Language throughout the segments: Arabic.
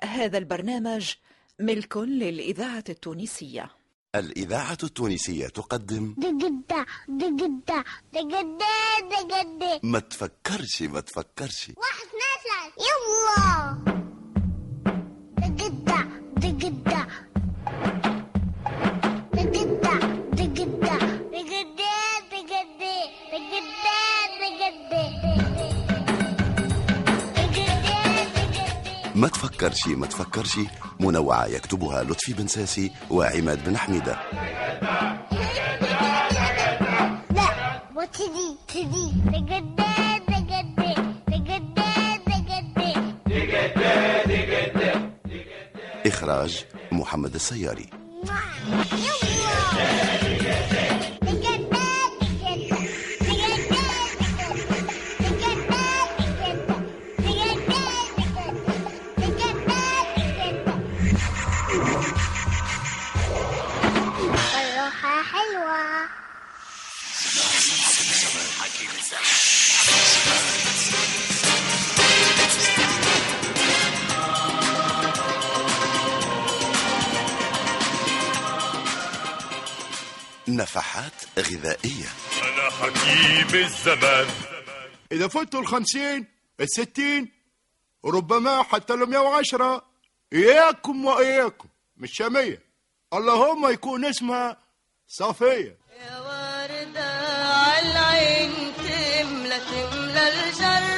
هذا البرنامج ملك للإذاعة التونسية. الإذاعة التونسية تقدم دقدة دقدة دقدة دقدة. ما تفكرش ما تفكرش. واحد اثنين ثلاثة. يلا. تفكرش ما تفكرش. منوعة يكتبها لطفي بن ساسي وعماد بن حميدة. لا وتدي تدي دقدة إخراج محمد السياري. نفحات غذائية. أنا حكيم الزمان. إذا فتوا الخمسين الستين ربما حتى المية وعشرة. إياكم وإياكم مش مية اللهم يكون اسمها صفية يا وردة عالعين تملى تملى الجرة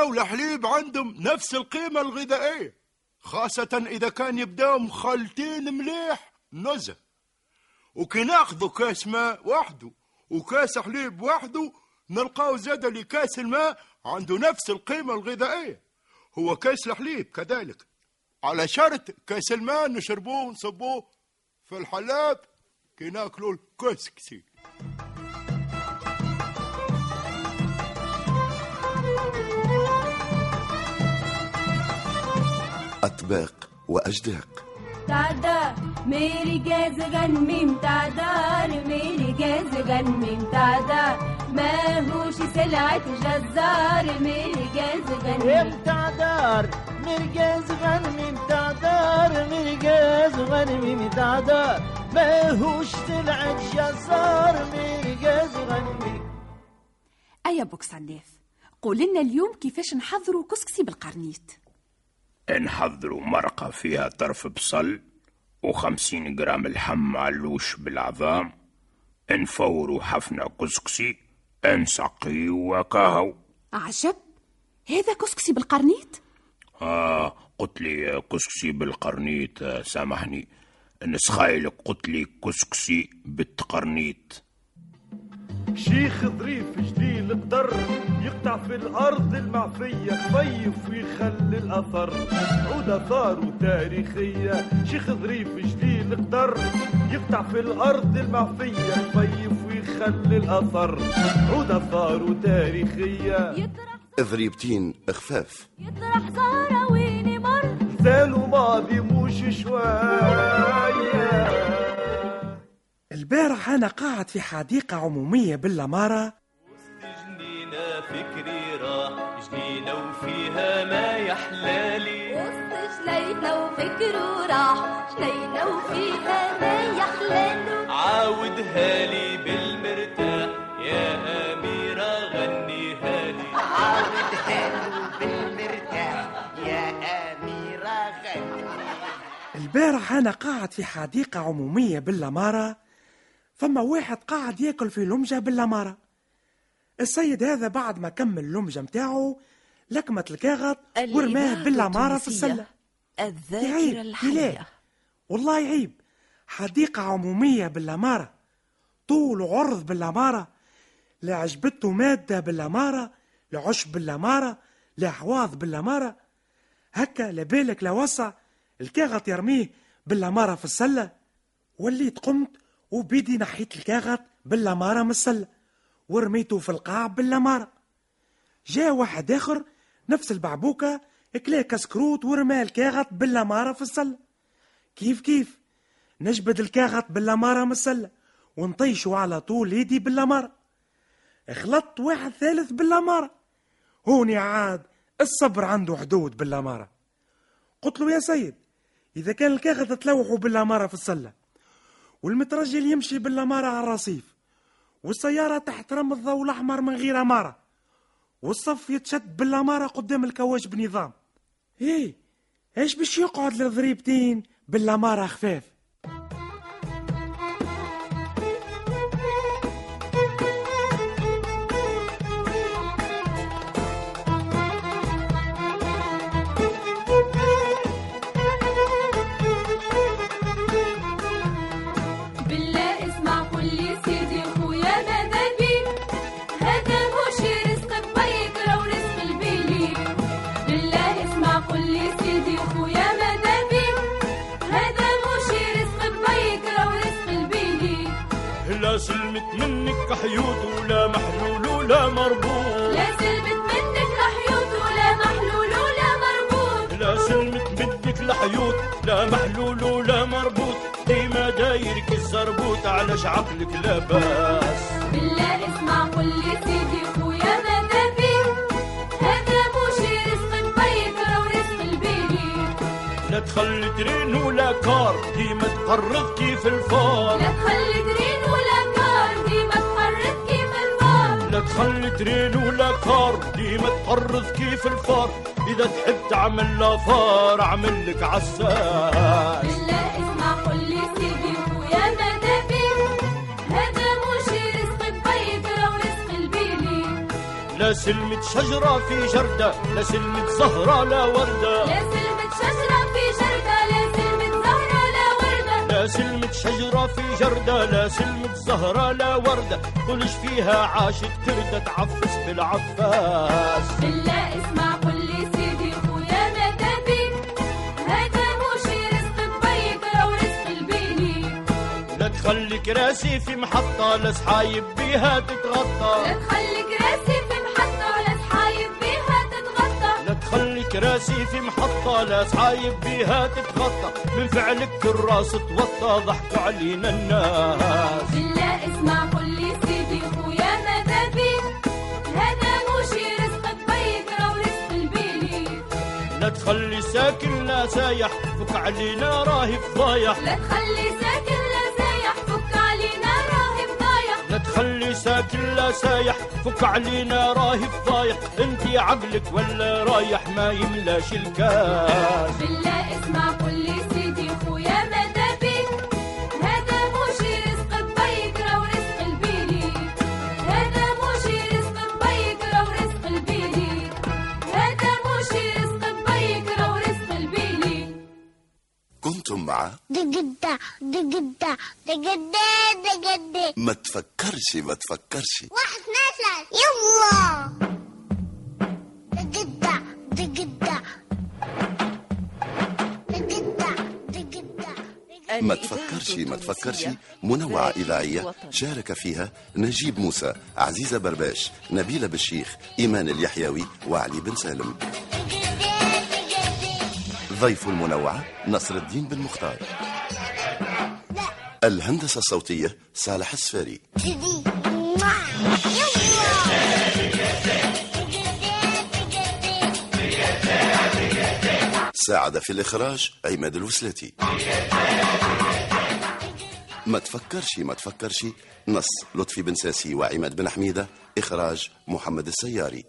والحليب عندهم نفس القيمة الغذائية خاصة إذا كان يبداو مخلطين مليح نزه. وكي ناخذوا كاس ماء وحده وكاس حليب وحده نلقاو زاد اللي كاس الماء عنده نفس القيمة الغذائية. هو كاس الحليب كذلك. على شرط كاس الماء نشربوه ونصبوه في الحلاب كي ناكلوا الكسكسي سباق وأجداق. تعدار مرجاز غنمي متعدار مرجاز غنمي متعدار ما هوش سلعة جزار مرجاز غنمي متعدار مرجاز غنمي متعدار gas gun meme ما هوش سلعة جزار مرجاز غنمي أيا मीم أي قول لنا اليوم كيفاش نحضروا كسكسي بالقرنيت. نحضروا مرقة فيها طرف بصل وخمسين جرام لحم علوش بالعظام نفوروا حفنة كسكسي نسقي وكاهو عجب هذا كسكسي بالقرنيت آه قلت لي كسكسي بالقرنيت آه، سامحني. نسخايلك قلت لي كسكسي بالتقرنيت شيخ ظريف جليل الضر يقطع في الأرض المعفية طيب خفيف ويخلي الأثر. عودة ثار تاريخية شيخ ظريف جليل القدر يقطع في الأرض المعفية طيب خفيف ويخلي الأثر. عودة ثار تاريخية. ظريبتين خفاف يطرح زهرة وين مر. زالوا ماضي موش شوية. البارح أنا قاعد في حديقة عمومية بالأمارة جنينة فكري راح جنينة وفيها ما يحلالي وسط شلينا وفكره راح شلينا وفيها ما يحلالو عاودها لي بالمرتاح يا أميرة غنيها لي. البارح أنا قاعد في حديقة عمومية بالأمارة فما واحد قاعد ياكل في لمجة بالأمارة السيد هذا بعد ما كمل اللمجة متاعه لكمة الكاغط ورماه بالأمارة في. السلة. الذاكرة يعيب الحية. والله عيب. حديقة عمومية بالأمارة طول وعرض بالأمارة لا عجبته مادة بالأمارة لا عشب بالأمارة لا حواض بالأمارة هكا لا بالك لا وسع. الكاغط يرميه بالأمارة في السلة. وليت قمت وبيدي نحيت الكاغط بالأمارة من السلة ورميته في القاع بالأمارة جاء واحد آخر نفس البعبوكة كلا كسكروت ورمى الكاغط بالأمارة في السلة كيف كيف؟ نجبد الكاغط بالأمارة من السلة ونطيشوا على طول يدي بالأمارة غلط واحد ثالث بالأمارة هوني عاد الصبر عنده حدود بالأمارة قلت له يا سيد إذا كان الكاغذ تلوحوا بالأمارة في السلة والمترجل يمشي بالأمارة على الرصيف. والسيارة تحت رم الضوء الأحمر من غير أمارة. والصف يتشد بالأمارة قدام الكواش بنظام. إيه إيش باش يقعد لضريبتين بالأمارة خفاف؟ حيوط ولا محلول ولا مربوط. لا سلمت منك لحيوط ولا محلول ولا مربوط. لا سلمت منك الحيوط لا محلول ولا مربوط. ديما دايرك الزربوط علاش عقلك لاباس بالله اسمع قول لي سيدي خويا ماذا بيك هذا مش رزق بيك لو رزق البيليك لا تخلي train ولا car ديما تقرض كيف الفار. لا تخلي تخلي train ولا car ديما تقرض كيف الفار. إذا تحب تعمل لا فار أعمل لك عساس. بالله اسمع قول لي خويا ماذا بيك هذا مش رزق بيك لو رزق البيليك. لا سلمت شجرة في جردة لا سلمت زهرة لا وردة. لا في جردة لا سلمت زهرة لا وردة كلش فيها عاشت كردة تعفس بالعفاس. بالله اسمع قول لي سيدي خويا ماذا بيك هذا مش رزق بيك لو رزق البيلي لا تخلي كراسي في محطة لا سحايب بيها تتغطى. لا تخلي كراسي في محطة ولا سحايب بيها تتغطى. لا تخلي كراسي في محطة لا سحايب بيها تتغطى. من فعلك الراس ضحكوا علينا الناس. بالله اسمع قول لي سيدي خويا ماذا بيك هذا مش رزق بيك لو رزق البيلي؟ لا تخلي ساكن لا سايح فك علينا راهي فضايح لا تخلي ساكن لا سايح فك علينا راهب ضايع لا تخلي ساكن لا سايح فك علينا راهي فضايح انتي عقلك ولا رايح ما يملاش الكاس. بالله اسمع قول دقدة دقدة دقدة دقدة. ما تفكرش ما تفكرش. واحد اثنين ثلاثة. يلا. دقدة دقدة. ما تفكرش ما تفكرش. منوعة إذاعية شارك فيها نجيب موسى عزيزة برباش نبيلة بالشيخ إيمان اليحيوي وعلي بن سالم. ضيف المنوعة نصر الدين بن مختار. الهندسة الصوتية صالح السفاري. ساعد في الإخراج عماد الوسلاتي. ما تفكرش ما تفكرش. نص لطفي بن ساسي وعماد بن حميدة إخراج محمد السياري.